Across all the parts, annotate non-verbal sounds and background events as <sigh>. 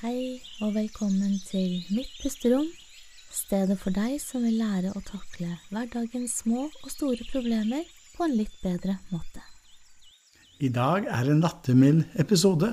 Hei og velkommen til mitt pusterom, stedet for deg som vil lære å takle hverdagens små og store problemer på en litt bedre måte. I dag er en lattermild episode.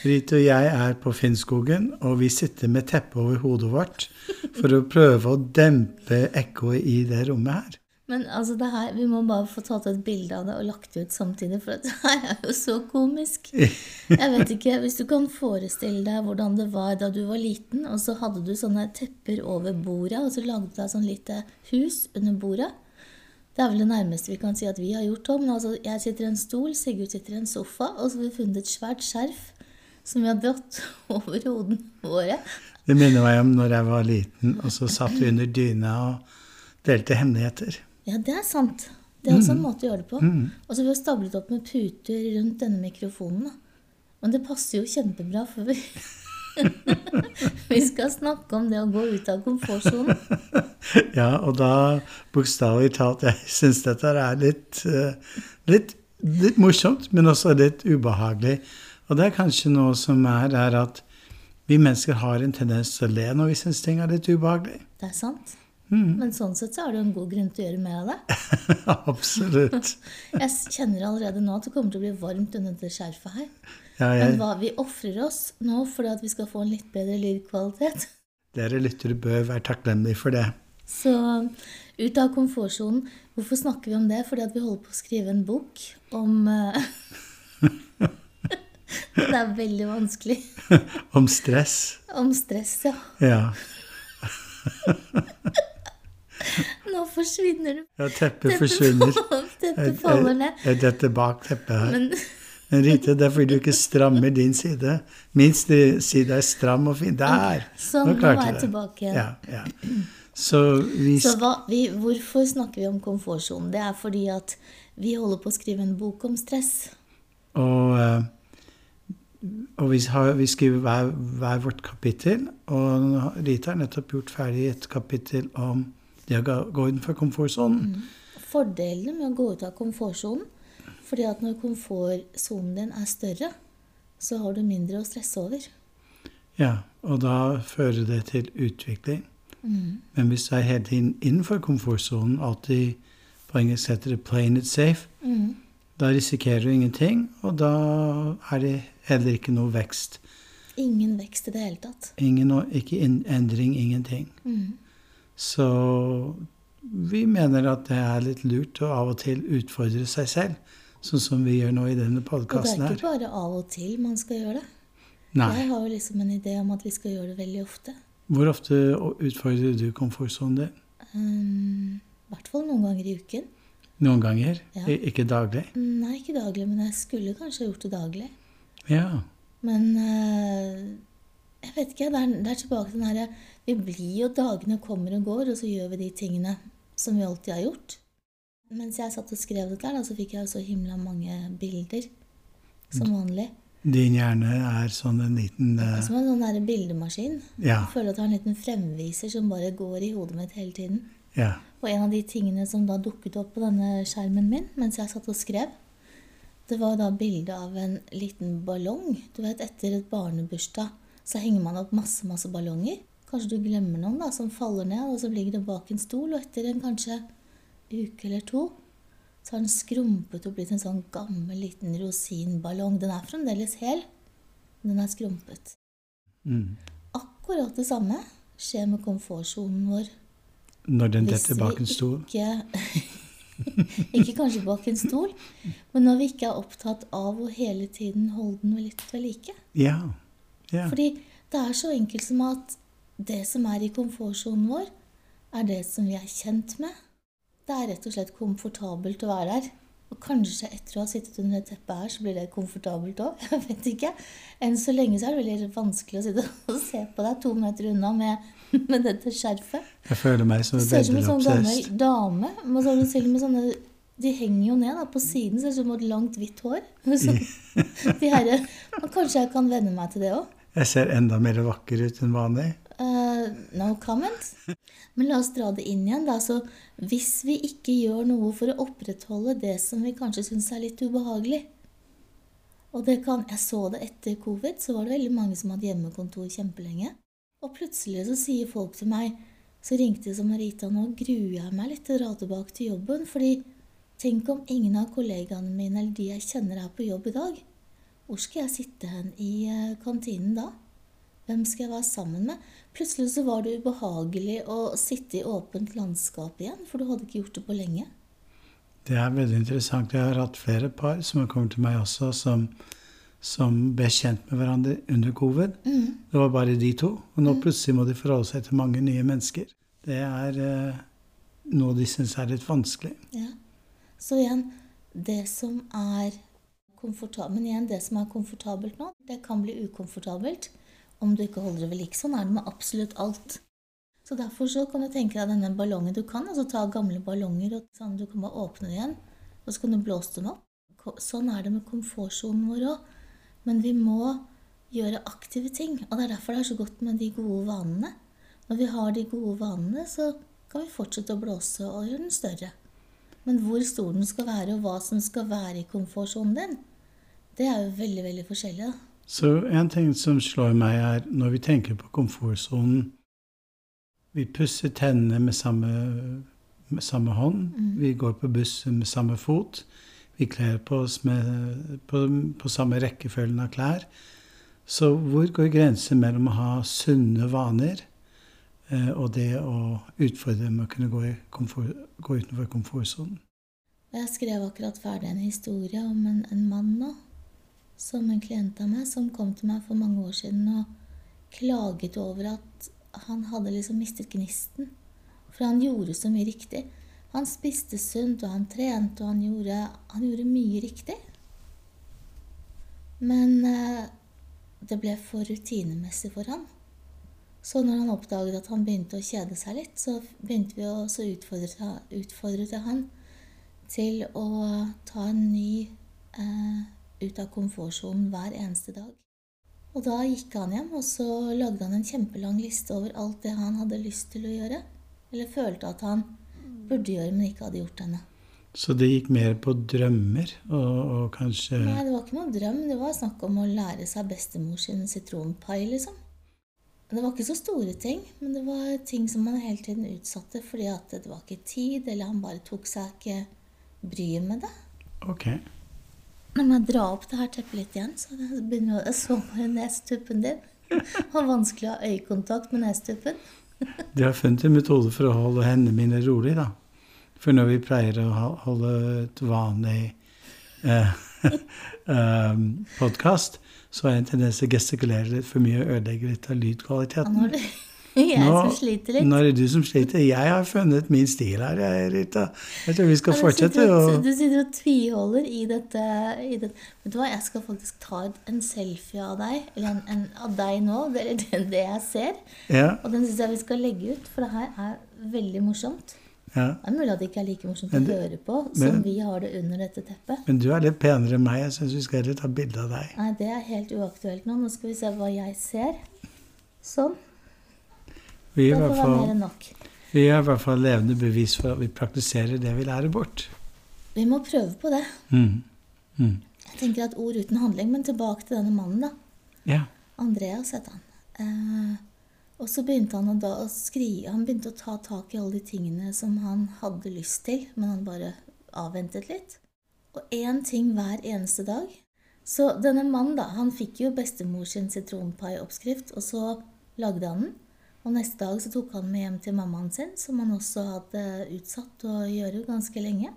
Brite og jeg er på Finnskogen, og vi sitter med teppet over hodet vårt for å prøve å dempe ekkoet i det rommet her. Men altså, det her, vi må bare få tatt et bilde av det og lagt det ut samtidig, for det her er jo så komisk. Jeg vet ikke, Hvis du kan forestille deg hvordan det var da du var liten, og så hadde du sånne tepper over bordet, og så lagde du deg sånn lite hus under bordet. Det er vel det nærmeste vi kan si at vi har gjort det. Men altså, jeg sitter i en stol, Sigurd sitter i en sofa, og så har vi funnet et svært skjerf som vi har dratt <laughs> over hodene våre. Det minner meg om når jeg var liten, og så satt vi under dyna og delte hemmeligheter. Ja, det er sant. Det er også en måte å gjøre det på. Og så har vi stablet opp med puter rundt denne mikrofonen. Men det passer jo kjempebra, for vi, <laughs> vi skal snakke om det å gå ut av komfortsonen. <laughs> Ja, og da bokstavelig talt Jeg syns dette er litt, eh, litt, litt morsomt, men også litt ubehagelig. Og det er kanskje noe som er, er at vi mennesker har en tendens til å le når vi syns ting er litt ubehagelig. Det er sant. Men sånn sett så det jo en god grunn til å gjøre mer av det. <laughs> Absolutt. <laughs> Jeg kjenner allerede nå at det kommer til å bli varmt under det skjerfet her. Ja, Men hva, vi ofrer oss nå for at vi skal få en litt bedre lydkvalitet. <laughs> dere lyttere bør være takknemlige for det. Så ut av komfortsonen. Hvorfor snakker vi om det? Fordi at vi holder på å skrive en bok om eh, Det er veldig vanskelig. Om stress. Om stress, ja. Ja. Nå forsvinner det. ja teppet forsvinner. Dette faller ned. Er detter bak teppet her? Men Men Rite, det er fordi du ikke strammer din side. Min side er stram og fin. Der! sånn, Nå klarte jeg det. tilbake igjen. Ja, ja. Så vi Så hva, vi, hvorfor snakker vi om komfortsonen? Det er fordi at vi holder på å skrive en bok om stress. Og, eh, og vi, har, vi skriver hver, hver vårt kapittel. Og Rita har nettopp gjort ferdig et kapittel om det å gå- inn utenfor komfortsonen. Fordelene med å gå ut av komfortsonen fordi at når komfortsonen din er større, så har du mindre å stresse over. Ja, og da fører det til utvikling. Men hvis du er hele tiden innenfor komfortsonen, alltid på engelsk heter det 'playing it safe', da risikerer du ingenting, og da er det heller ikke noe vekst. Ingen vekst i det hele tatt. Ingen, ikke endring, ingenting. Så vi mener at det er litt lurt å av og til utfordre seg selv, sånn som vi gjør nå i denne Og det er ikke bare av og til man skal gjøre det. Nei. Jeg har jo liksom en idé om at vi skal gjøre det veldig ofte. Hvor ofte utfordrer du komfortsonen din? Um, I hvert fall noen ganger i uken. Noen ganger? Ja. Ikke daglig? Nei, ikke daglig, men jeg skulle kanskje gjort det daglig. Ja. Men uh, jeg vet ikke. Det er, det er tilbake til den herre Vi blir jo Dagene kommer og går, og så gjør vi de tingene som vi alltid har gjort. Mens jeg satt og skrev dette, her, så fikk jeg så himla mange bilder. Som vanlig. Din hjerne er sånn en liten eh, Som en sånn der bildemaskin. Ja. Jeg føler at jeg har en liten fremviser som bare går i hodet mitt hele tiden. ja. Og en av de tingene som da dukket opp på denne skjermen min mens jeg satt og skrev, det var da bilde av en liten ballong. Du vet, etter et barnebursdag så henger man opp masse, masse ballonger. Kanskje du glemmer noen da, som faller ned, og så ligger det bak en stol, og etter en kanskje uke eller to, så har den skrumpet og blitt en sånn gammel liten rosinballong. Den er fremdeles hel, men den er skrumpet. Mm. Akkurat det samme skjer med komfortsonen vår. Når den detter bak en stol. Ikke, <laughs> ikke kanskje bak en stol, men når vi ikke er opptatt av å hele tiden holde den litt ved like. Ja. ja. Fordi det er så enkelt som at det som er i komfortsonen vår, er det som vi er kjent med. Det er rett og slett komfortabelt å være der. Og kanskje etter å ha sittet under det teppet her, så blir det komfortabelt òg. <laughs> Jeg vet ikke. Enn så lenge så er det veldig vanskelig å sitte <laughs> og se på deg to meter unna med, <laughs> med dette skjerfet. Jeg føler meg som en ser ut som en sånn gammel dame. Men så og med sånne De henger jo ned da, på siden, ser ut som et langt, hvitt hår. Så, de her, og kanskje jeg kan venne meg til det òg. Jeg ser enda mer vakker ut enn vanlig. Eh, no comment. Men la oss dra det inn igjen. da. Så hvis vi ikke gjør noe for å opprettholde det som vi kanskje syns er litt ubehagelig, Og det kan, jeg så det etter covid, så var det veldig mange som hadde hjemmekontor kjempelenge. Og plutselig så sier folk til meg Så ringte de som Marita, nå gruer jeg meg litt til å dra tilbake til jobben. fordi tenk om ingen av kollegaene mine eller de jeg kjenner er på jobb i dag. Hvor skal jeg sitte hen i eh, kantinen da? Hvem skal jeg være sammen med? Plutselig så var det ubehagelig å sitte i åpent landskap igjen, for du hadde ikke gjort det på lenge. Det er veldig interessant. Jeg har hatt flere par som har kommet til meg også, som, som ble kjent med hverandre under covid. Mm. Det var bare de to. Og nå plutselig må de forholde seg til mange nye mennesker. Det er eh, noe de syns er litt vanskelig. Ja. Så igjen, det som er komfortabelt Men igjen, det som er komfortabelt nå, det kan bli ukomfortabelt om du ikke holder det ved like. Sånn er det med absolutt alt. Så derfor så kan du tenke deg denne ballongen. Du kan altså ta gamle ballonger og sånn, du kan bare åpne det igjen, og så kan du blåse dem opp. Sånn er det med komfortsonen vår òg. Men vi må gjøre aktive ting. Og det er derfor det er så godt med de gode vanene. Når vi har de gode vanene, så kan vi fortsette å blåse og gjøre den større. Men hvor stor den skal være, og hva som skal være i komfortsonen din, det er jo veldig, veldig forskjellig. da. Så en ting som slår meg, er når vi tenker på komfortsonen Vi pusser tennene med samme, med samme hånd. Vi går på bussen med samme fot. Vi kler på oss med, på, på samme rekkefølgen av klær. Så hvor går grensen mellom å ha sunne vaner eh, og det å utfordre med å kunne gå, i komfort, gå utenfor komfortsonen? Jeg skrev akkurat ferdig en historie om en, en mann nå, som en klient av meg, som kom til meg for mange år siden og klaget over at han hadde liksom mistet gnisten. For han gjorde så mye riktig. Han spiste sunt, og han trente, og han gjorde, han gjorde mye riktig. Men eh, det ble for rutinemessig for han. Så når han oppdaget at han begynte å kjede seg litt, så begynte vi å utfordre, utfordret han til å ta en ny eh, ut av komfortsonen hver eneste dag. Og da gikk han hjem, og så lagde han en kjempelang liste over alt det han hadde lyst til å gjøre. Eller følte at han burde gjøre, men ikke hadde gjort ennå. Så det gikk mer på drømmer og, og kanskje Nei, det var ikke noen drøm. Det var snakk om å lære seg bestemor sin sitronpai, liksom. Det var ikke så store ting, men det var ting som man hele tiden utsatte fordi at det var ikke tid, eller han bare tok seg ikke bryet med det. Ok. Nå må jeg dra opp det her teppet litt igjen, så det begynner å så på nestuppen din. <laughs> Har vanskelig å ha øyekontakt med nestuppen. <laughs> De har funnet en metode for å holde hendene mine rolig, da. For når vi pleier å holde et vanlig eh, <laughs> eh, podkast, så har jeg en tendens til å gestikulere litt for mye og ødelegge litt av Ja, <laughs> nå jeg som sliter litt. nå er det du som sliter. Jeg har funnet min stil her, Rita. Jeg tror vi skal Ja, fortsette å Du sitter og tviholder i dette, i dette. Vet du hva, jeg skal faktisk ta en selfie av deg, eller en, en, av deg nå, <laughs> det er det, det jeg ser. Ja. Og den syns jeg vi skal legge ut, for det her er veldig morsomt. ja. Det er mulig at det ikke er like morsomt Men å høre på som men- vi har det under dette teppet. Men du er litt penere enn meg. Jeg syns vi skal heller ta bilde av deg. Nei, det er helt uaktuelt nå. Nå skal vi se hva jeg ser. Sånn. Vi er fall, vi er i hvert fall levende bevis for at vi praktiserer det vi lærer bort. Vi må prøve på det. Mm. Mm. Jeg tenker at ord uten handling, men tilbake til denne mannen, da. Ja. Andreas het han. Eh, og så begynte han å, å skrive Han begynte å ta tak i alle de tingene som han hadde lyst til, men han bare avventet litt. Og én ting hver eneste dag. Så denne mannen, da, han fikk jo bestemor sin sitronpai-oppskrift, og så lagde han den. Og neste dag så tok han med hjem til mammaen sin, som han også hadde utsatt å gjøre ganske lenge.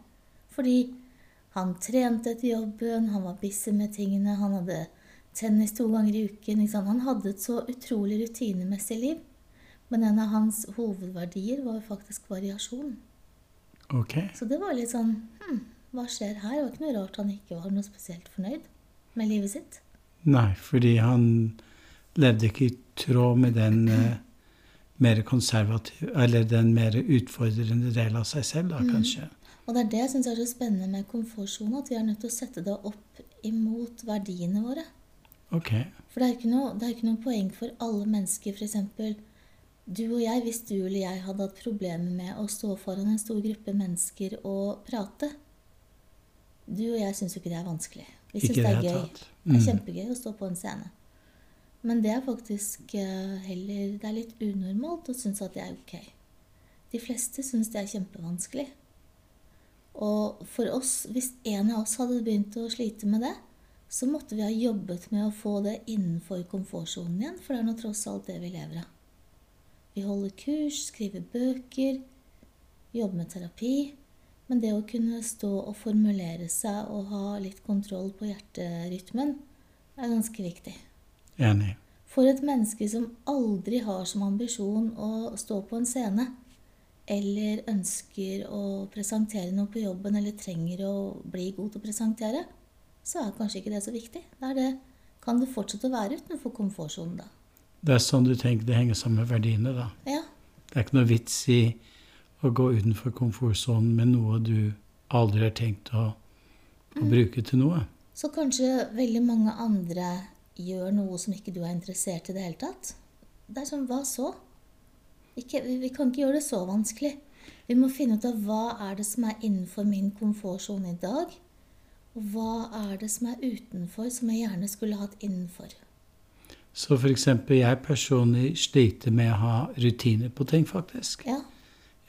Fordi han trente etter jobben, han var busy med tingene, han hadde tennis to ganger i uken. Han hadde et så utrolig rutinemessig liv. Men en av hans hovedverdier var faktisk variasjon. Ok. Så det var litt sånn hm, Hva skjer her? Det var ikke noe rart han ikke var noe spesielt fornøyd med livet sitt. Nei, fordi han levde ikke i tråd med den eh, mer konservativ, Eller den mer utfordrende delen av seg selv, da, kanskje. Og det er det jeg syns er så spennende med komfortsone, at vi er nødt til å sette det opp imot verdiene våre. Ok. For det er ikke noe, det er ikke noe poeng for alle mennesker, f.eks. Du og jeg, hvis du eller jeg hadde hatt problemer med å stå foran en stor gruppe mennesker og prate Du og jeg syns jo ikke det er vanskelig. Vi syns det er gøy. tatt. Det er Mm. kjempegøy å stå på en scene. Men det er faktisk eh, heller Det er litt unormalt å synes at det er ok. De fleste syns det er kjempevanskelig. Og for oss, hvis en av oss hadde begynt å slite med det, så måtte vi ha jobbet med å få det innenfor komfortsonen igjen, for det er nå tross alt det vi lever av. Vi holder kurs, skriver bøker, jobber med terapi. Men det å kunne stå og formulere seg og ha litt kontroll på hjerterytmen er ganske viktig. Enig. For et menneske som aldri har som ambisjon å stå på en scene, eller ønsker å presentere noe på jobben, eller trenger å bli god til å presentere, så er kanskje ikke det så viktig. Da det, kan det fortsette å være utenfor komfortsonen, da. Det er sånn du tenker det henger sammen med verdiene, da. Ja. Det er ikke noe vits i å gå utenfor komfortsonen med noe du aldri har tenkt å, å bruke til noe. Så kanskje veldig mange andre gjør noe som ikke du er interessert i det hele tatt. Det er sånn, hva så? Ikke, vi, vi kan ikke gjøre det så vanskelig. Vi må finne ut av hva er det som er innenfor min komfortsone i dag, og hva er det som er utenfor, som jeg gjerne skulle hatt innenfor. Så eksempel, jeg personlig sliter med å ha rutiner på ting, faktisk. Ja.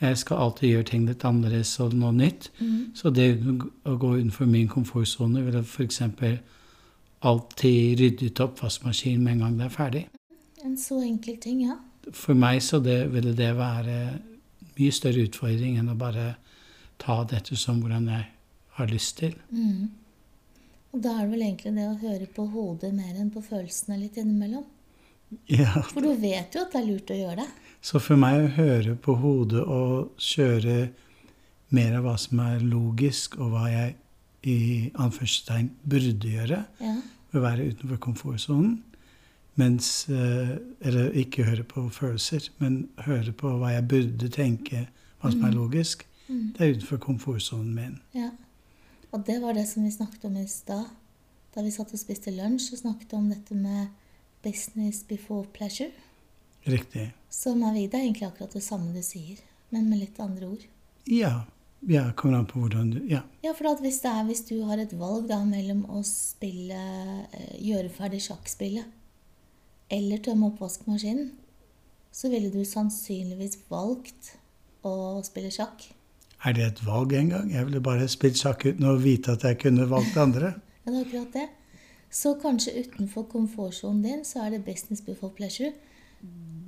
Jeg skal alltid gjøre ting litt annerledes og noe nytt. Mm. Så det å gå utenfor min komfortsone ville f.eks. alltid ryddet opp vaskemaskinen med en gang det er ferdig. En så enkel ting, ja. For meg så det, ville det være mye større utfordring enn å bare ta dette som hvordan jeg har lyst til. Mm. Og da er det vel egentlig det å høre på hodet mer enn på følelsene litt innimellom. Ja, For du vet jo at det er lurt å gjøre det. Så for meg å høre på hodet og kjøre mer av hva som er logisk, og hva jeg i anførselstegn burde gjøre, Ja. ved å være utenfor komfortsonen, mens eh, Eller ikke høre på følelser, men høre på hva jeg burde tenke, hva som er logisk. Mm. Det er utenfor komfortsonen min. Ja. Og det var det som vi snakket om i stad. Da vi satt og spiste lunsj og snakket om dette med business before pleasure. Riktig. Som er det er egentlig akkurat det samme du sier, men med litt andre ord. Ja. Ja, kommer an på hvordan du Ja. Ja, for at hvis, er, hvis du har et valg da mellom å spille, eh, gjøre ferdig sjakkspillet eller tømme oppvaskmaskinen, så ville du sannsynligvis valgt å spille sjakk. Er det et valg engang? Jeg ville bare spilt sjakk uten å vite at jeg kunne valgt andre. <laughs> Ja, det er akkurat det. Så kanskje utenfor komfortsonen din så er det business before pleasure.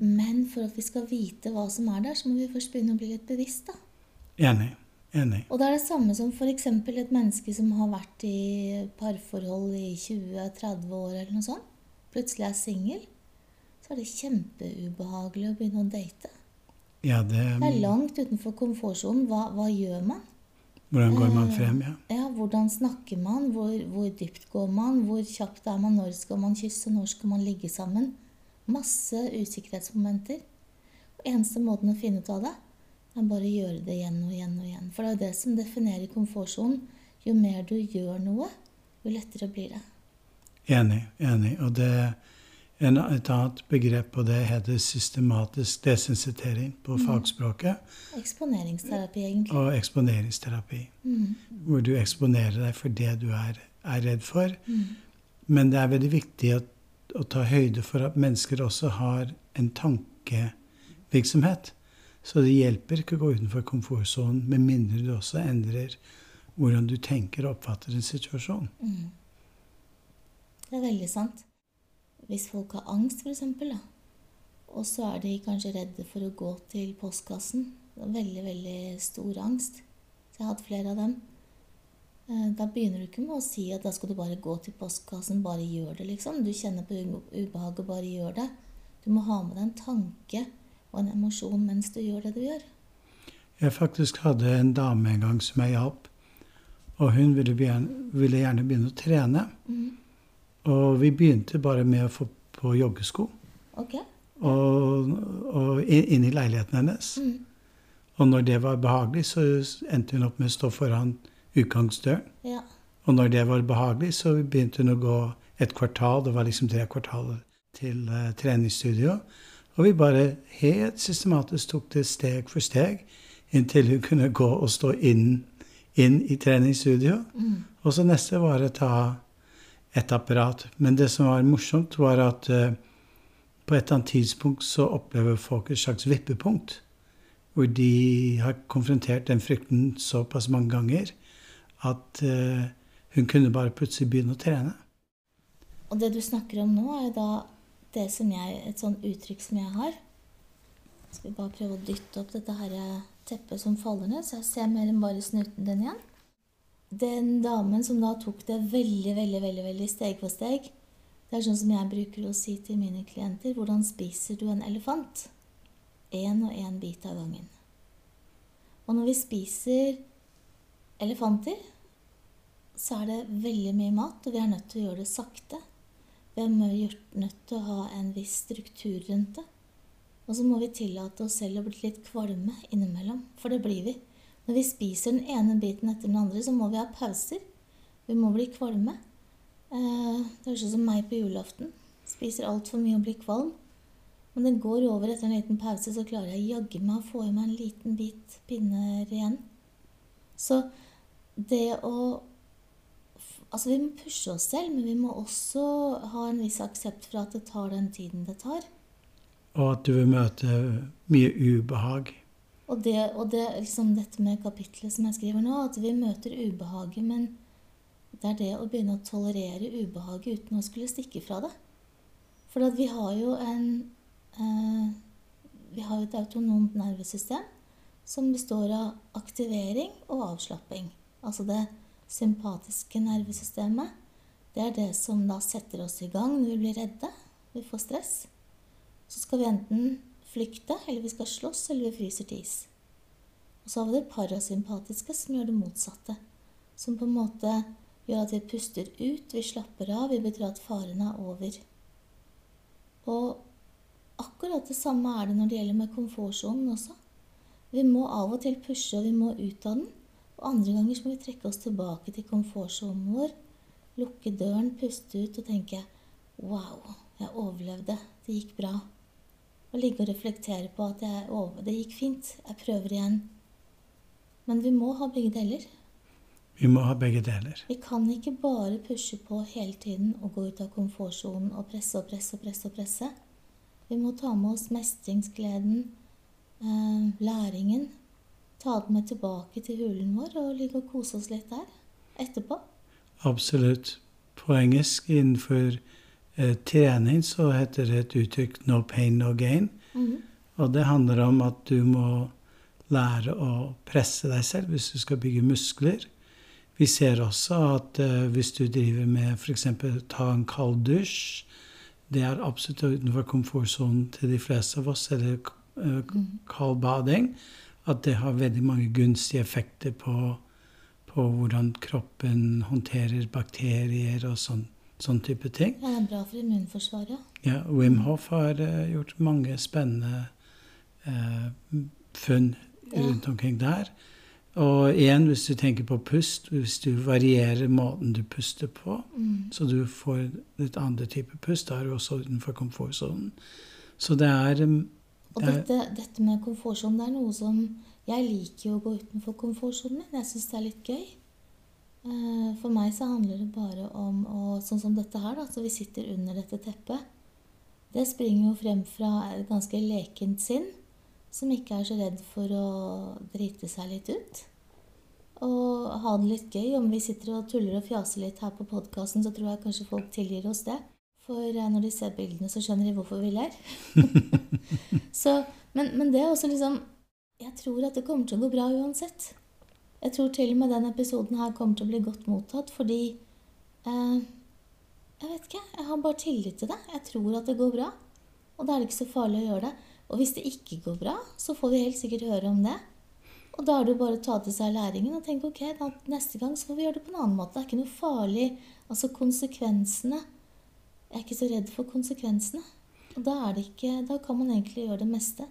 Men for at vi skal vite hva som er der, så må vi først begynne å bli litt bevisst. da. Enig. Enig. Og det er det samme som f.eks. et menneske som har vært i parforhold i 20-30 år eller noe sånt. Plutselig er singel. Så er det kjempeubehagelig å begynne å date. Ja, det Det er langt utenfor komfortsonen. Hva, hva gjør man? Hvordan går man Eh, frem, ja? Ja, Hvordan snakker man? Hvor, hvor dypt går man? Hvor kjapt er man? Når skal man kysse? Når skal man ligge sammen? Masse usikkerhetsmomenter. Og Eneste måten å finne ut av det, er bare gjøre det igjen og igjen og igjen. For det er jo det som definerer komfortsonen. Jo mer du gjør noe, jo lettere blir det. Enig. enig. Og det, en, et annet begrep på det heter systematisk desensitering på fagspråket. Eksponeringsterapi, egentlig. Og eksponeringsterapi. Mm. Hvor du eksponerer deg for det du er, er redd for. Mm. Men det er veldig viktig å, å ta høyde for at mennesker også har en tankevirksomhet. Så det hjelper ikke å gå utenfor komfortsonen med mindre du også endrer hvordan du tenker og oppfatter en situasjon. Mm. Det er veldig sant. Hvis folk har angst, f.eks., og så er de kanskje redde for å gå til postkassen det er Veldig, veldig stor angst. Så jeg har hatt flere av dem. Eh, Da begynner du ikke med å si at da skal du bare gå til postkassen, bare gjør det, liksom. Du kjenner på ube- ubehaget, bare gjør det. Du må ha med deg en tanke og en emosjon mens du gjør det du gjør. Jeg faktisk hadde en dame en gang som jeg hjalp. Og hun ville, begynne, ville gjerne begynne å trene. Mm. Og vi begynte bare med å få på joggesko Okay. og, og inn i leiligheten hennes. Mm. Og når det var behagelig, så endte hun opp med å stå foran utgangsdøren. Ja. Og når det var behagelig, så begynte hun å gå et kvartal. Det var liksom tre kvartaler til uh, treningsstudio. Og vi bare helt systematisk tok det steg for steg inntil hun kunne gå og stå inn, inn i treningsstudio. Mm. Og så neste var å ta et apparat. Men det som var morsomt, var at uh, på et eller annet tidspunkt så opplever folk et slags vippepunkt. Hvor de har konfrontert den frykten såpass mange ganger at uh, hun kunne bare plutselig begynne å trene. Og det du snakker om nå, er da det som jeg, et sånn uttrykk som jeg har. Skal vi bare prøve å dytte opp dette her teppet som faller ned, så jeg ser mer enn bare snuten den igjen. Den damen som da tok det veldig, veldig, veldig, veldig steg for steg, det er sånn som jeg bruker å si til mine klienter Hvordan spiser du en elefant? Én og én bit av gangen. Og når vi spiser elefanter, så er det veldig mye mat, og vi er nødt til å gjøre det sakte. Vi er nødt til å ha en viss struktur rundt det. Og så må vi tillate oss selv å bli litt kvalme innimellom, for det blir vi. Når vi spiser den ene biten etter den andre, så må vi ha pauser. Vi må bli kvalme. Eh, det høres ut som meg på julaften. Spiser altfor mye og blir kvalm. Men det går over etter en liten pause, så klarer jeg jaggu meg å få i meg en liten bit pinner igjen. Så det å Altså, vi må pushe oss selv, men vi må også ha en viss aksept for at det tar den tiden det tar og at du vil møte mye ubehag. Og, det, og det, liksom dette med kapitlet som jeg skriver nå, at vi møter ubehaget, men det er det å begynne å tolerere ubehaget uten å skulle stikke fra det. For vi har jo en eh, Vi har jo et autonomt nervesystem som består av aktivering og avslapping. Altså det sympatiske nervesystemet. Det er det som da setter oss i gang når vi blir redde, vi får stress så skal vi enten flykte, eller vi skal slåss, eller vi fryser til is. Og så har vi det parasympatiske, som gjør det motsatte. Som på en måte gjør at vi puster ut, vi slapper av, vi betyr at faren er over. Og akkurat det samme er det når det gjelder med komfortsonen også. Vi må av og til pushe, og vi må ut av den. Og andre ganger så må vi trekke oss tilbake til komfortsonen vår, lukke døren, puste ut og tenke Wow, jeg overlevde. Det gikk bra og ligge og reflektere på at jeg, å, det gikk fint, jeg prøver igjen. Men vi må ha begge deler. Vi må ha begge deler. Vi kan ikke bare pushe på hele tiden og gå ut av komfortsonen og presse og presse og presse. og presse. Vi må ta med oss mestringsgleden, eh, læringen. Ta den med tilbake til hulen vår og ligge og kose oss litt der etterpå. Absolutt. På engelsk innenfor eh, trening så heter det et uttrykk 'no pain, no gain'. Mm. Og det handler om at du må lære å presse deg selv hvis du skal bygge muskler. Vi ser også at eh, hvis du driver med f.eks. ta en kald dusj Det er absolutt utenfor komfortsonen til de fleste av oss, eller eh, mm. kald bading. At det har veldig mange gunstige effekter på, på hvordan kroppen håndterer bakterier og sånn, sånn type ting. Ja, det er bra for immunforsvaret. Ja, Wim Hof har uh, gjort mange spennende uh, funn ja. rundt omkring der. Og igjen, hvis du tenker på pust, hvis du varierer måten du puster på, mm. så du får litt andre type pust, da er du også utenfor komfortsonen. Så det er um, Og dette, dette med komfortsonen, det er noe som Jeg liker jo å gå utenfor komfortsonen min. Jeg syns det er litt gøy. Eh, for meg så handler det bare om å Sånn som dette her, da. Så vi sitter under dette teppet. Det springer jo frem fra et ganske lekent sinn, som ikke er så redd for å drite seg litt ut. Og ha det litt gøy. Om vi sitter og tuller og fjaser litt her på podkasten, så tror jeg kanskje folk tilgir oss det. For eh, når de ser bildene, så skjønner de hvorfor vi ler. <laughs> så, men, men det er også liksom Jeg tror at det kommer til å gå bra uansett. Jeg tror til og med denne episoden her kommer til å bli godt mottatt, fordi eh, Jeg vet ikke. Jeg har bare tillit til det. Jeg tror at det går bra. Og da er det ikke så farlig å gjøre det. Og hvis det ikke går bra, så får vi helt sikkert høre om det. Og da er det jo bare å ta til seg læringen og tenke ok, da, neste gang så får vi gjøre det på en annen måte. Det er ikke noe farlig. Altså konsekvensene Jeg er ikke så redd for konsekvensene. Og da, er det ikke, da kan man egentlig gjøre det meste.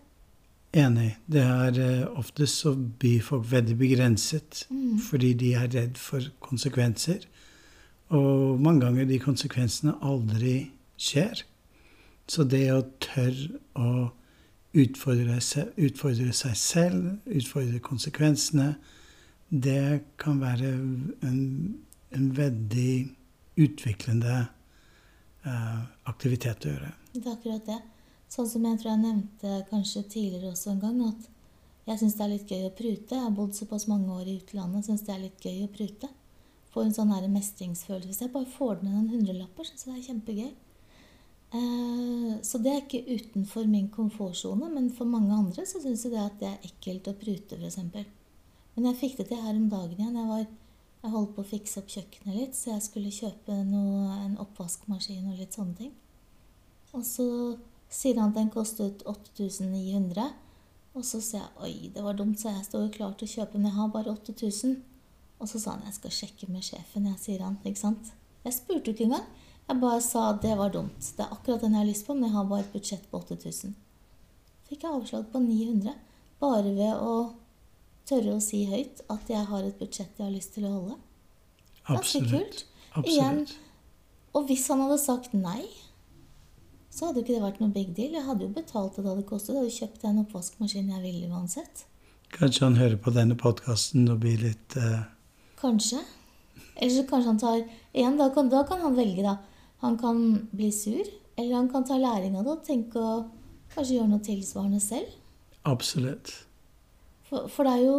Enig. Det er uh, Oftest så blir folk veldig begrenset mm. fordi de er redd for konsekvenser. Og mange ganger de konsekvensene aldri skjer. Så det å tørre å utfordre seg, utfordre seg selv, utfordre konsekvensene, det kan være en, en veldig utviklende eh, aktivitet å gjøre. Det er akkurat det. Sånn som jeg tror jeg nevnte kanskje tidligere også en gang, at jeg syns det er litt gøy å prute. Jeg har bodd såpass mange år i utlandet, syns det er litt gøy å prute. Får en sånn her mestringsfølelse. Hvis jeg bare får ned noen hundrelapper, syns jeg det er kjempegøy. Eh, så det er ikke utenfor min komfortsone, men for mange andre så syns jeg det at det er ekkelt å prute, f.eks. Men jeg fikk det til her om dagen igjen. Jeg, var, jeg holdt på å fikse opp kjøkkenet litt, så jeg skulle kjøpe noe, en oppvaskmaskin og litt sånne ting. Og så sier han at den kostet 8900. Og så sier jeg oi, det var dumt, så jeg står jo klar til å kjøpe, men jeg har bare 8000. Og så sa han jeg skal sjekke med sjefen, jeg, sier han. ikke sant? Jeg spurte ikke engang. Jeg bare sa det var dumt. Det er akkurat den jeg har lyst på, men jeg har bare et budsjett på 8000. Fikk jeg avslag på 900 bare ved å tørre å si høyt at jeg har et budsjett jeg har lyst til å holde. Ganske Absolutt. kult. Igjen, og hvis han hadde sagt nei, så hadde jo ikke det vært noe big deal. Jeg hadde jo betalt det det hadde kostet. Jeg hadde kjøpt den oppvaskmaskinen jeg ville uansett. Kanskje han hører på denne podkasten og blir litt uh... Kanskje. Eller så kanskje han tar Igjen, da kan, da kan han velge, da. Han kan bli sur, eller han kan ta læring av det og tenke å kanskje gjøre noe tilsvarende selv. Absolutt. For, for det er jo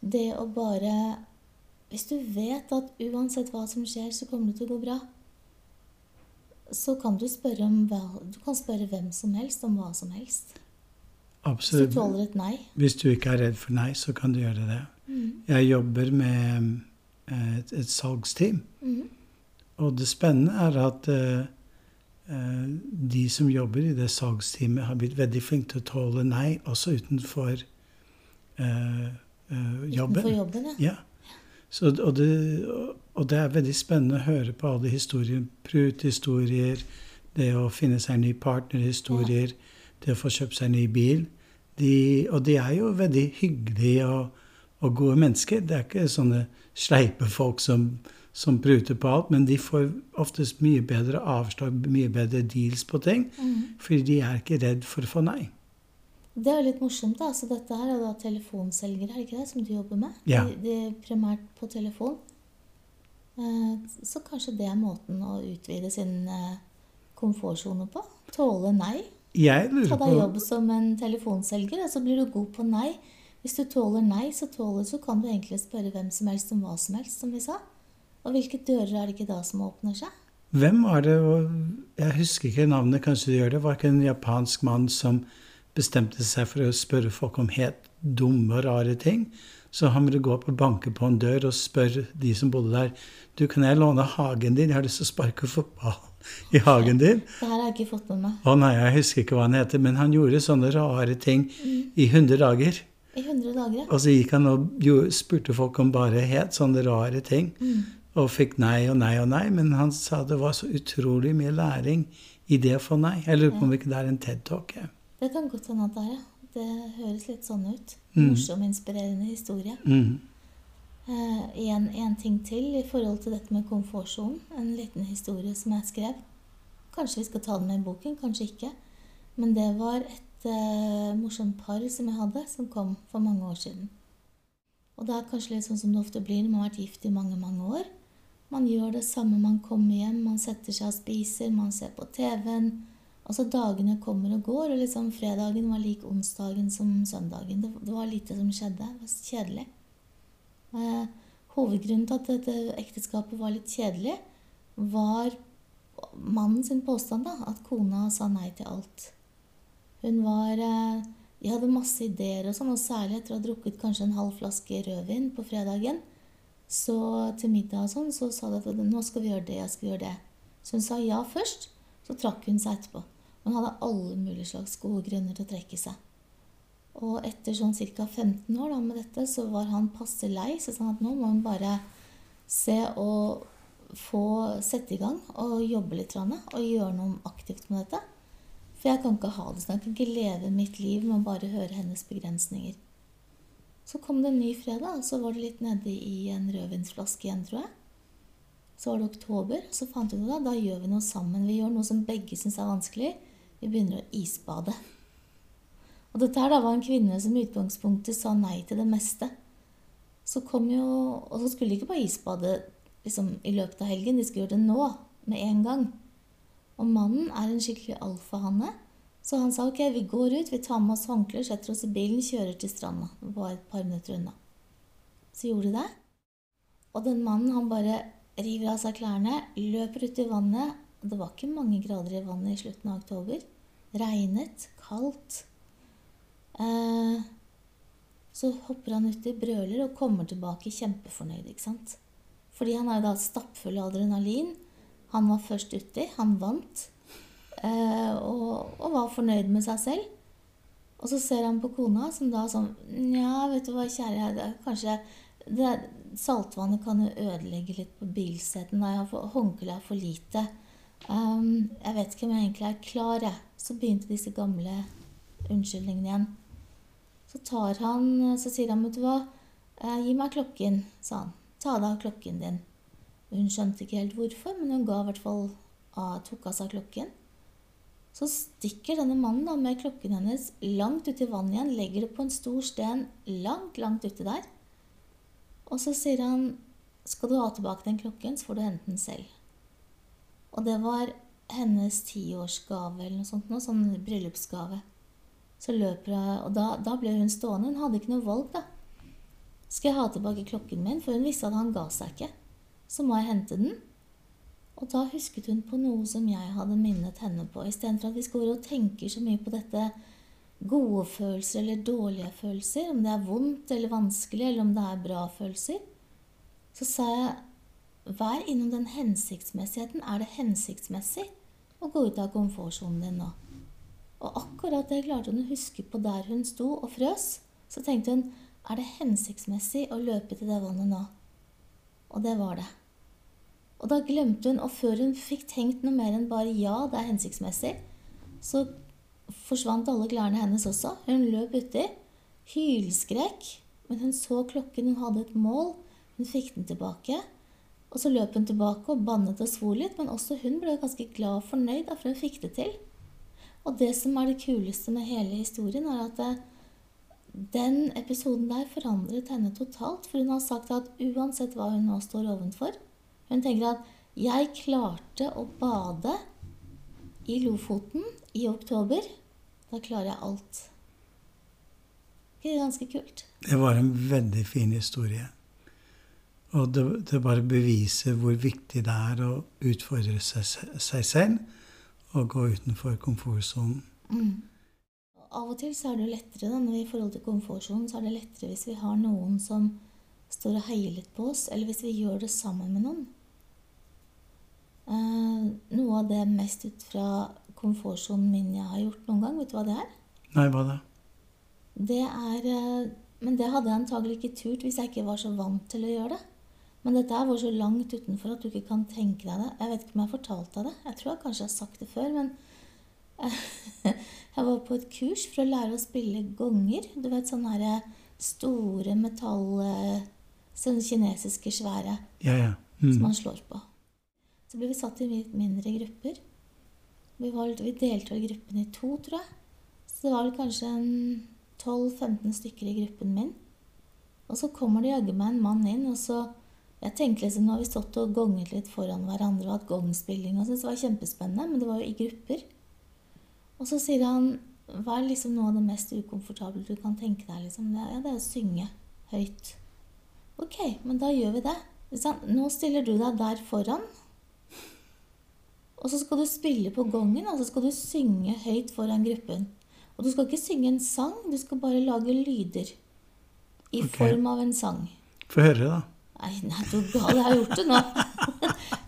det å bare Hvis du vet at uansett hva som skjer, så kommer det til å gå bra, så kan du spørre, om hva, du kan spørre hvem som helst om hva som helst. Hvis du Absolutt. tåler et nei. Hvis du ikke er redd for nei, så kan du gjøre det. Mm. Jeg jobber med eh, et, et salgsteam. Mm. Og det spennende er at eh, de som jobber i det salgsteamet, har blitt veldig flinke til å tåle nei, også utenfor jobben. Utenfor jobben, ja. Ja. Så, og, det, og det er veldig spennende å høre på alle historier. Pruthistorier, det å finne seg en ny partnerhistorier, det å få kjøpt seg en ny bil. De, og de er jo veldig hyggelige og, og gode mennesker. Det er ikke sånne sleipe folk som, som pruter på alt, men de får oftest mye bedre avslag, mye bedre deals på ting, mm. fordi de er ikke redd for å få nei. Det er jo litt morsomt. da, så Dette her er da telefonselgere, er det ikke det, som du jobber med? Ja. De, de primært på telefon. Eh, Så kanskje det er måten å utvide sin eh, komfortsone på? Tåle nei. Jeg Ta deg jobb som en telefonselger, og så blir du god på nei. Hvis du tåler nei, så, tåler, så kan du egentlig spørre hvem som helst om hva som helst, som vi sa. Og hvilke dører er det ikke da som åpner seg? Hvem var det Jeg husker ikke navnet, kanskje du gjør det. Var ikke en japansk mann som bestemte seg for å spørre folk om helt dumme og rare ting? Så han ville gå opp og banke på en dør og spørre de som bodde der Du, kan jeg låne hagen din? Jeg har lyst til å sparke fotball i hagen din. <laughs> Det her har jeg ikke fått med meg. Å nei, jeg husker ikke hva han heter, men han gjorde sånne rare ting i 100 dager. I 100 dager, ja. Og så gikk han og spurte folk om bare helt sånne rare ting. Og fikk nei og nei og nei, men han sa det var så utrolig mye læring i det å få nei. Jeg lurer på om ikke det er en TED-talk. jeg. Det kan godt hende at det er, ja. Det høres litt sånn ut. Mm. Morsom, inspirerende historie. Mm. Eh, en, en ting til i forhold til dette med komfortsonen. En liten historie som jeg skrev. Kanskje vi skal ta den med i boken, kanskje ikke. Men det var et eh, morsomt par som jeg hadde, som kom for mange år siden. Og det er kanskje litt sånn som det ofte blir når man har vært gift i mange, mange år. Man gjør det samme, man kommer hjem, man setter seg og spiser, man ser på TV-en. Altså dagene kommer og går, og liksom fredagen var lik onsdagen som søndagen. Det, det var lite som skjedde. Det var kjedelig. Eh, hovedgrunnen til at dette ekteskapet var litt kjedelig, var mannen sin påstand, da, at kona sa nei til alt. Hun var eh, De hadde masse ideer og sånn, og særlig etter å ha drukket kanskje en halv flaske rødvin på fredagen. Så til middag og sånn, så sa de at nå skal vi gjøre det, jeg skal gjøre det. Så hun sa ja først, så trakk hun seg etterpå. Hun hadde alle mulige slags gode grunner til å trekke seg. Og etter sånn ca. 15 år da, med dette, så var han passe lei. Så han at nå må hun bare se og få sette i gang og jobbe litt og gjøre noe aktivt med dette. For jeg kan ikke ha det sånn. Jeg kan ikke leve mitt liv med å bare høre hennes begrensninger. Så kom det en ny fredag, og så var det litt nedi i en rødvinsflaske igjen, tror jeg. Så var det oktober, så fant vi ut at da gjør vi noe sammen. Vi gjør noe som begge syns er vanskelig. Vi begynner å isbade. Og dette her da var en kvinne som i utgangspunktet sa nei til det meste. Så kom jo, Og så skulle de ikke bare isbade liksom, i løpet av helgen. De skulle gjøre det nå, med en gang. Og mannen er en skikkelig alfahanne. Så han sa ok, vi går ut, vi tar med oss håndklær, setter oss i bilen, kjører til stranda. Det var et par minutter unna. Så gjorde de det. Og den mannen, han bare river av seg klærne, løper ut i vannet. Det var ikke mange grader i vannet i slutten av oktober. Regnet, kaldt. Eh, så hopper han uti, brøler og kommer tilbake kjempefornøyd, ikke sant. Fordi han er jo da stappfull av adrenalin. Han var først uti, han vant. Eh, og, og, var fornøyd med seg selv. Og så ser han på kona, som da sånn Nja, vet du hva, kjære, det, kanskje det, Saltvannet kan jo ødelegge litt på bilsetene. Håndkleet er for lite. Um, jeg vet ikke om jeg egentlig er klar, jeg. Så begynte disse gamle unnskyldningene igjen. Så tar han, så sier han, vet du hva, eh, gi meg klokken, sa han. Ta deg av klokken din. Hun skjønte ikke helt hvorfor, men hun ga i hvert fall av, tok av seg klokken. Så stikker denne mannen da med klokken hennes langt uti vannet igjen, legger det på en stor sten langt, langt uti der. Og så sier han skal du ha tilbake den klokken, så får du hente den selv. Og det var hennes tiårsgave eller noe sånt, noe sånn bryllupsgave. Så løper jeg, og da, da, ble hun stående. Hun hadde ikke noe valg, da. Skal jeg ha tilbake klokken min? For hun visste at han ga seg ikke. Så må jeg hente den. Og da husket hun på noe som jeg hadde minnet henne på. Istedenfor at vi skal og tenke så mye på dette gode følelser eller dårlige følelser, om det er vondt eller vanskelig, eller om det er bra følelser, så sa jeg vær innom den hensiktsmessigheten. Er det hensiktsmessig å gå ut av komfortsonen din nå? Og akkurat det klarte hun å huske på der hun sto og frøs. Så tenkte hun er det hensiktsmessig å løpe til det vannet nå? Og det var det. Og da glemte hun, og før hun fikk tenkt noe mer enn bare ja, det er hensiktsmessig, så forsvant alle klærne hennes også. Hun løp uti, hylskrek, men hun så klokken, hun hadde et mål, hun fikk den tilbake. Og så løp hun tilbake og bannet og svor litt, men også hun ble ganske glad og fornøyd, da, for hun fikk det til. Og det som er det kuleste med hele historien, er at det, den episoden der forandret henne totalt. For hun har sagt at uansett hva hun nå står ovenfor Hun tenker at 'jeg klarte å bade i Lofoten i oktober'. Da klarer jeg alt. Det er ganske kult. Det var en veldig fin historie. Og det, det bare beviser hvor viktig det er å utfordre seg, seg selv og gå utenfor komfortsonen. Mm. Av og til så er det lettere da, når vi i forhold til komfortsonen, så er det lettere hvis vi har noen som står og heier litt på oss, eller hvis vi gjør det sammen med noen. Eh, noe av det mest ut fra komfortsonen min jeg har gjort noen gang, vet du hva det er? Nei, hva da? Det er eh, Men det hadde jeg antagelig ikke turt hvis jeg ikke var så vant til å gjøre det. Men dette var så langt utenfor at du ikke kan tenke deg det. Jeg vet ikke om jeg har fortalt deg det. Jeg tror jeg kanskje har sagt det før, men <laughs> jeg var på et kurs for å lære å spille gonger. Du vet sånne her store metall... Sånne kinesiske svære ja, ja. Mm. som man slår på. Så ble vi satt i litt mindre grupper. Vi, var, vi delte vel gruppen i to, tror jeg. Så det var vel kanskje 12-15 stykker i gruppen min. Og så kommer det jaggu meg en mann inn, og så jeg tenkte liksom, Nå har vi stått og gonget litt foran hverandre og hatt gongspilling. og synes det var kjempespennende, Men det var jo i grupper. Og så sier han Hva er liksom noe av det mest ukomfortable du kan tenke deg? Liksom? Ja, det er å synge høyt. Ok, men da gjør vi det. Nå stiller du deg der foran. Og så skal du spille på gongen, og så skal du synge høyt foran gruppen. Og du skal ikke synge en sang, du skal bare lage lyder. I okay. form av en sang. Få høre, da. Nei, nei, du gal, jeg har gjort det nå. <laughs>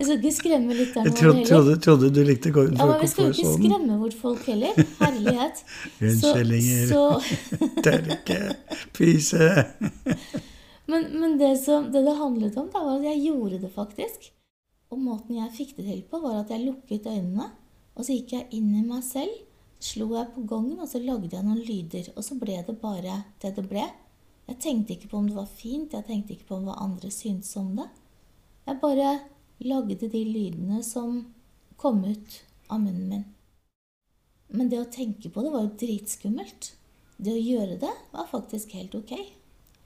Jeg skal ikke skremme lytterne Jeg trodde, trodde, trodde, du likte å gå utenfor ja, men Vi skal jo ikke skremme bort folk heller. Herlighet. <laughs> Unnskyldninger. <laughs> Tørke. Pyse. Men, men det, som, det, det handlet om, da, var at jeg gjorde det faktisk. Og måten jeg fikk det til på, var at jeg lukket øynene. Og så gikk jeg inn i meg selv, slo jeg på gongen, og så lagde jeg noen lyder. Og så ble det bare det det ble. Jeg tenkte ikke på om det var fint, jeg tenkte ikke på hva andre syntes om det. Jeg bare lagde de lydene som kom ut av munnen min. Men det å tenke på det var jo dritskummelt. Det å gjøre det var faktisk helt ok.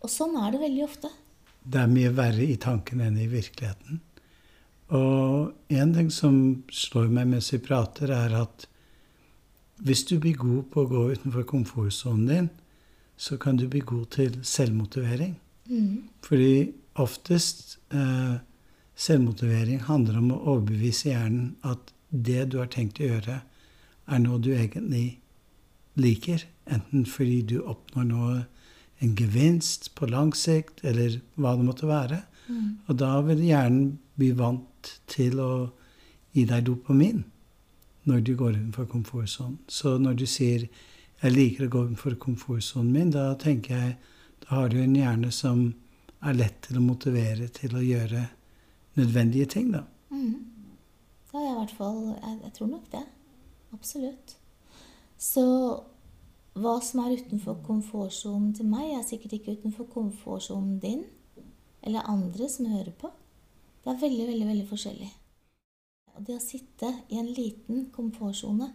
Og sånn er det veldig ofte. Det er mye verre i tanken enn i virkeligheten. Og en ting som slår meg mens vi prater, er at hvis du blir god på å gå utenfor komfortsonen din, så kan du bli god til selvmotivering. Mm. Fordi oftest eh, selvmotivering handler om å overbevise hjernen at det du har tenkt å gjøre, er noe du egentlig liker. Enten fordi du oppnår noe, en gevinst på lang sikt, eller hva det måtte være. Mm. Og da vil hjernen bli vant til å gi deg dopamin når du går utenfor komfortsonen. Så når du sier 'jeg liker å gå utenfor komfortsonen min', da tenker jeg da har du en hjerne som er lett til å motivere til å gjøre nødvendige ting, da. Mm. Ja, jeg, i hvert fall, jeg, jeg tror nok det. Absolutt. Så hva som er utenfor komfortsonen til meg, er sikkert ikke utenfor komfortsonen din eller andre som hører på. Det er veldig, veldig, veldig forskjellig. Og det å sitte i en liten komfortsone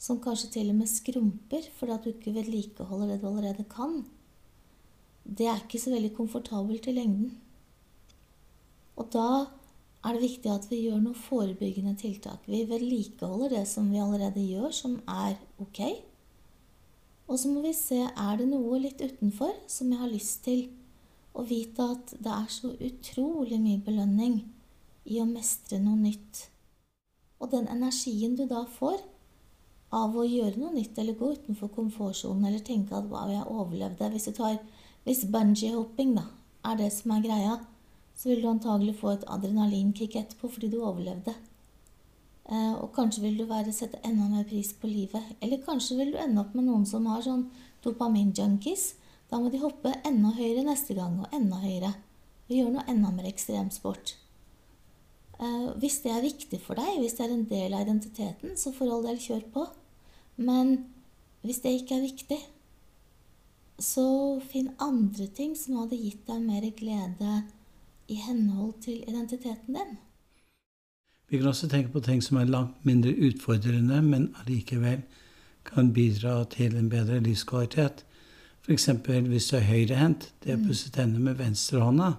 som kanskje til og med skrumper fordi at du ikke vedlikeholder det du allerede kan, det er ikke så veldig komfortabelt i lengden. Og da er det viktig at vi gjør noen forebyggende tiltak. Vi vedlikeholder det som vi allerede gjør, som er ok. Og så må vi se er det noe litt utenfor som jeg har lyst til. å vite at det er så utrolig mye belønning i å mestre noe nytt. Og den energien du da får av å gjøre noe nytt eller gå utenfor komfortsonen eller tenke at wow, jeg overlevde Hvis du tar hvis bungee-hopping da, er det som er greia, så vil du antagelig få et adrenalinkick etterpå fordi du overlevde. Eh, og kanskje vil du være, sette enda mer pris på livet. Eller kanskje vil du ende opp med noen som har sånn dopamin-junkies. Da må de hoppe enda høyere neste gang, og enda høyere. Og gjøre noe enda mer ekstremsport. Eh, hvis det er viktig for deg, hvis det er en del av identiteten, så for all del, kjør på. Men hvis det ikke er viktig, så finn andre ting som hadde gitt deg mer glede i henhold til identiteten din. Vi kan også tenke på ting som er langt mindre utfordrende, men allikevel kan bidra til en bedre livskvalitet. F.eks. hvis du er høyrehendt, det er å pusse tennene med venstrehånda.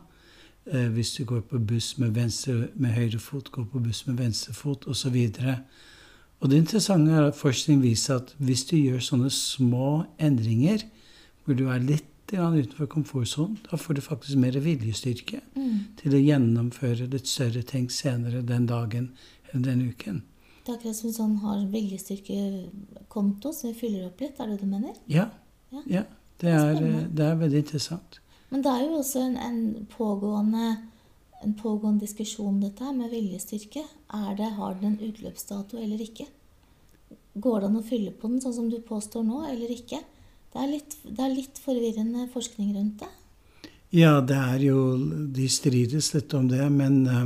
Eh, hvis du går på buss med, venstre, med høyre fot, går på buss med venstre fot, osv. Og det interessante er at forskning viser at hvis du gjør sånne små endringer, hvor du er litt utenfor komfortsonen, da får du faktisk mer viljestyrke Mm. til å gjennomføre litt større ting senere den dagen eller den uken. Det er akkurat som sånn har viljestyrkekonto som vi fyller opp litt, er det det du mener? Ja. Ja. ja. Det, er, det er veldig interessant. Men det er jo også en, en, pågående, en pågående diskusjon, dette her med viljestyrke. Er det, har den en utløpsdato eller ikke? Går det an å fylle på den sånn som du påstår nå, eller ikke? Det er litt, det er litt forvirrende forskning rundt det. Ja, det er jo De strides litt om det, men uh,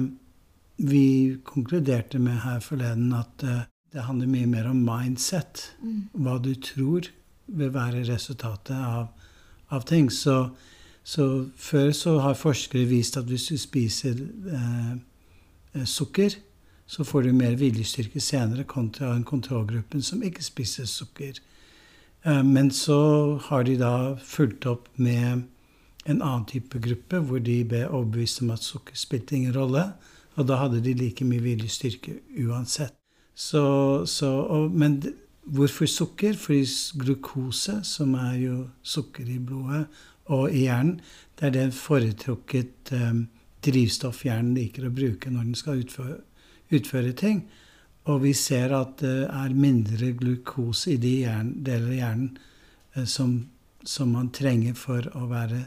vi konkluderte med her forleden at uh, det handler mye mer om mindset. Mm. Hva du tror vil være resultatet av, av ting. Så, så før så har forskere vist at hvis du spiser eh, eh, sukker, så får du mer viljestyrke senere kontra en kontrollgruppen som ikke spiser sukker. Eh, Men så har de da fulgt opp med en annen type gruppe, hvor de ble overbevist om at sukker spilte ingen rolle. Og da hadde de like mye viljestyrke uansett. Så, så, og, men hvorfor sukker? Fordi glukose, som er jo sukker i blodet og i hjernen, det er det foretrukket eh, drivstoff hjernen liker å bruke når den skal utføre, utføre ting. Og vi ser at det er mindre glukose i de hjern, deler av hjernen eh, som, som man trenger for å være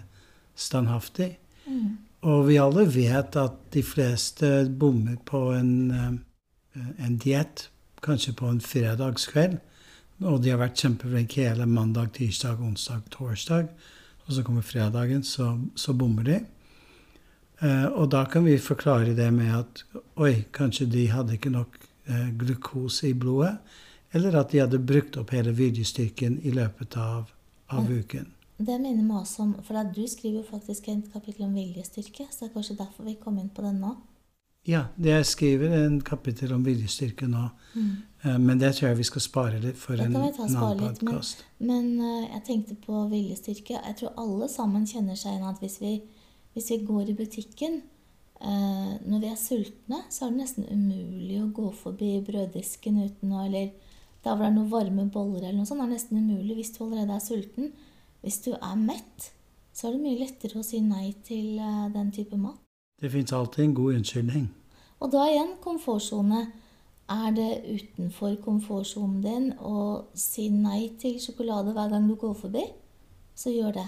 standhaftig. Mm. Og vi alle vet at de fleste bommer på en, eh, en diett, kanskje på en fredagskveld. Og de har vært kjempeflinke hele mandag, tirsdag, onsdag, torsdag. Og så kommer fredagen, så, så bommer de. Eh, og da kan vi forklare det med at oi, kanskje de hadde ikke nok eh, glukose i blodet. Eller at de hadde brukt opp hele viljestyrken i løpet av, av uken. Det minner meg også om For du skriver jo faktisk et kapittel om viljestyrke, så det er kanskje derfor vi kom inn på den nå. Ja, det jeg skriver en kapittel om viljestyrke nå. Mm. Men det tror jeg vi skal spare litt for en, annen podkast. men- Men eh, jeg tenkte på viljestyrke. Jeg tror alle sammen kjenner seg igjen at hvis vi, hvis vi går i butikken eh, når vi er sultne, så er det nesten umulig å gå forbi brøddisken uten å Eller der hvor det er noen varme boller eller noe sånt, er nesten umulig hvis du allerede er sulten. Hvis du er mett, så er det mye lettere å si nei til eh, den type mat. Det fins alltid en god unnskyldning. Og da igjen komfortsone. Er det utenfor komfortsonen din å si nei til sjokolade hver gang du går forbi, så gjør det.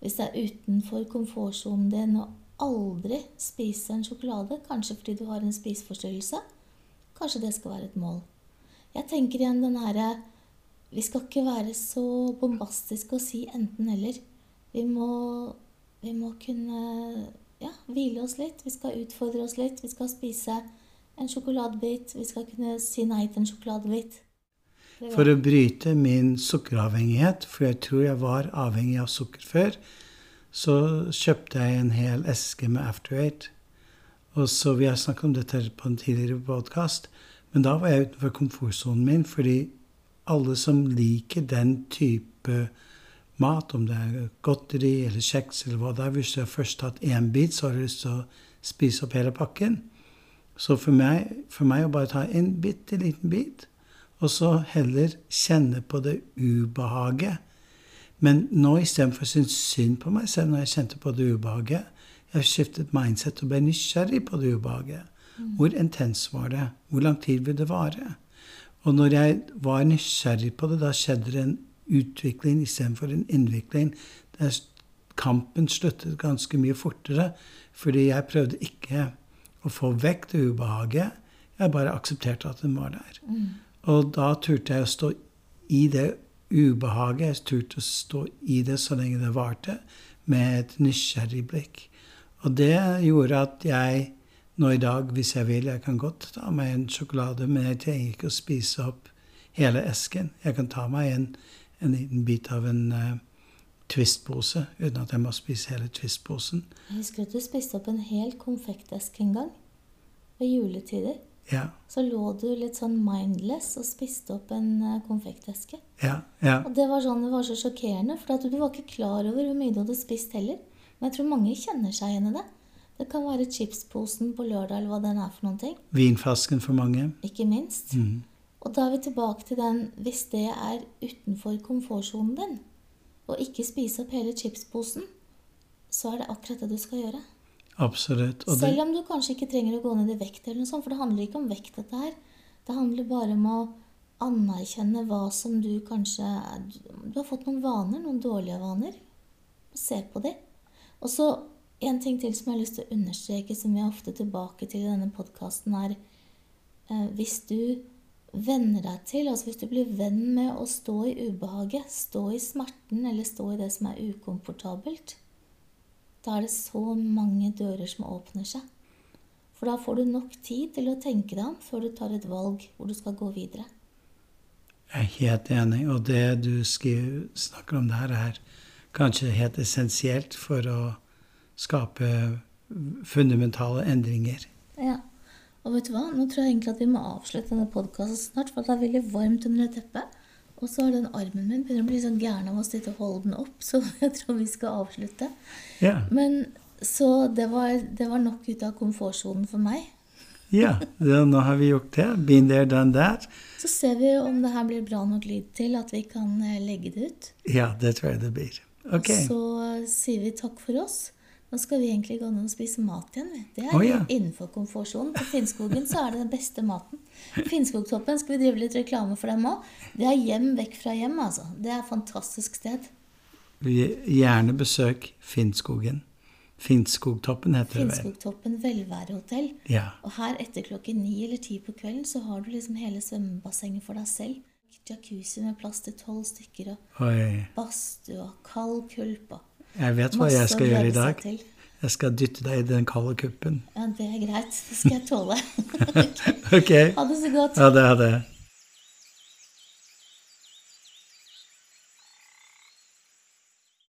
Hvis det er utenfor komfortsonen din å aldri spise en sjokolade, kanskje fordi du har en spiseforstyrrelse, kanskje det skal være et mål. Jeg tenker igjen den herre Vi skal ikke være så bombastiske og si enten-eller. Vi vi må kunne ja, hvile oss litt. Vi skal utfordre oss litt. Vi skal spise en sjokoladebit. Vi skal kunne si nei til en sjokoladebit. For å bryte min sukkeravhengighet, for jeg tror jeg var avhengig av sukker før, så kjøpte jeg en hel eske med After Eight. Og så Vi har snakket om dette på en tidligere podkast, men da var jeg utenfor komfortsonen min, fordi alle som liker den type mat, om det er godteri eller kjeks eller hva det er Hvis du har først tatt én bit, så har du lyst til å spise opp hele pakken. Så for meg, for meg å bare ta en bitte liten bit, og så heller kjenne på det ubehaget. Men nå istedenfor å synes synd på meg selv når jeg kjente på det ubehaget, jeg har skiftet mindset og ble nysgjerrig på det ubehaget. Mm. Hvor intens var det? Hvor lang tid vil det vare? Og når jeg var nysgjerrig på det, da skjedde det en utvikling istedenfor en innvikling. Der kampen sluttet ganske mye fortere, fordi jeg prøvde ikke å få vekk det ubehaget. Jeg bare aksepterte at den var der. Mm. Og da turte jeg å stå i det ubehaget. Jeg turte å stå i det så lenge det varte, med et nysgjerrig blikk. Og det gjorde at jeg nå i dag, hvis jeg vil Jeg kan godt ta meg en sjokolade, men jeg trenger ikke å spise opp hele esken. Jeg kan ta meg en, en liten bit av en uh, Twist-pose uten at jeg må spise hele Twist-posen. Jeg husker at du spiste opp en hel konfekteske en gang. Ved juletider. Ja. Så lå du litt sånn mindless og spiste opp en uh, konfekteske. Ja, ja. Og det var sånn, det var så sjokkerende, for du var ikke klar over hvor mye du hadde spist heller. Men jeg tror mange kjenner seg igjen i det. Det kan være chipsposen på lørdag, eller hva den er for noen ting. Vinflasken for mange. Ikke minst. Mm. Og da er vi tilbake til den hvis det er utenfor komfortsonen din, og ikke spise opp hele chipsposen, så er det akkurat det du skal gjøre. Absolutt. Og Selv om du kanskje ikke trenger å gå ned i vekt, eller noe sånt, for det handler ikke om vekt, dette her. Det handler bare om å anerkjenne hva som du kanskje Du har fått noen vaner, noen dårlige vaner. Se på dem. Og så en ting til som jeg har lyst til å understreke, som vi er ofte tilbake til i denne podkasten, er eh, hvis du venner deg til, altså hvis du blir venn med å stå i ubehaget, stå i smerten eller stå i det som er ukomfortabelt, da er det så mange dører som åpner seg. For da får du nok tid til å tenke deg om før du tar et valg hvor du skal gå videre. Jeg er helt enig, og det du skriver, snakker om der, er kanskje helt essensielt for å skape fundamentale endringer. Ja. Og vet du hva? Nå tror jeg egentlig at vi må avslutte denne podkasten snart, for det er veldig varmt under teppet. Og så har den armen min begynner å bli sånn gæren av å sitte og holde den opp, så <laughs> jeg tror vi skal avslutte. Ja. Men så det var, det var nok ut av komfortsonen for meg. Ja, det, nå har vi gjort det. Been there, done that. Så ser vi om det her blir bra nok lyd til at vi kan eh, legge det ut. Ja, det tror jeg det blir. Ok. Så sier vi takk for oss. Nå skal vi egentlig gå ned og spise mat igjen. Det er oh, ja. innenfor komfortsonen. På Finnskogen så er det den beste maten. Finnskogtoppen skal vi drive litt reklame for dem òg. Det er hjem vekk fra hjem, altså. Det er et fantastisk sted. Gjerne besøk Finnskogen. Finnskogtoppen heter det vel. Finnskogtoppen velværehotell. Ja. Og her etter klokken ni eller ti på kvelden så har du liksom hele svømmebassenget for deg selv. Jacuzzi med plass til tolv stykker, og badstue og kald kulp. Jeg vet hva jeg skal gjøre i dag. Jeg skal dytte deg i den kalde kuppen. Ja, det er greit. Det skal jeg tåle. <laughs> <laughs> ok. Ha det så godt. Ha det, ha det.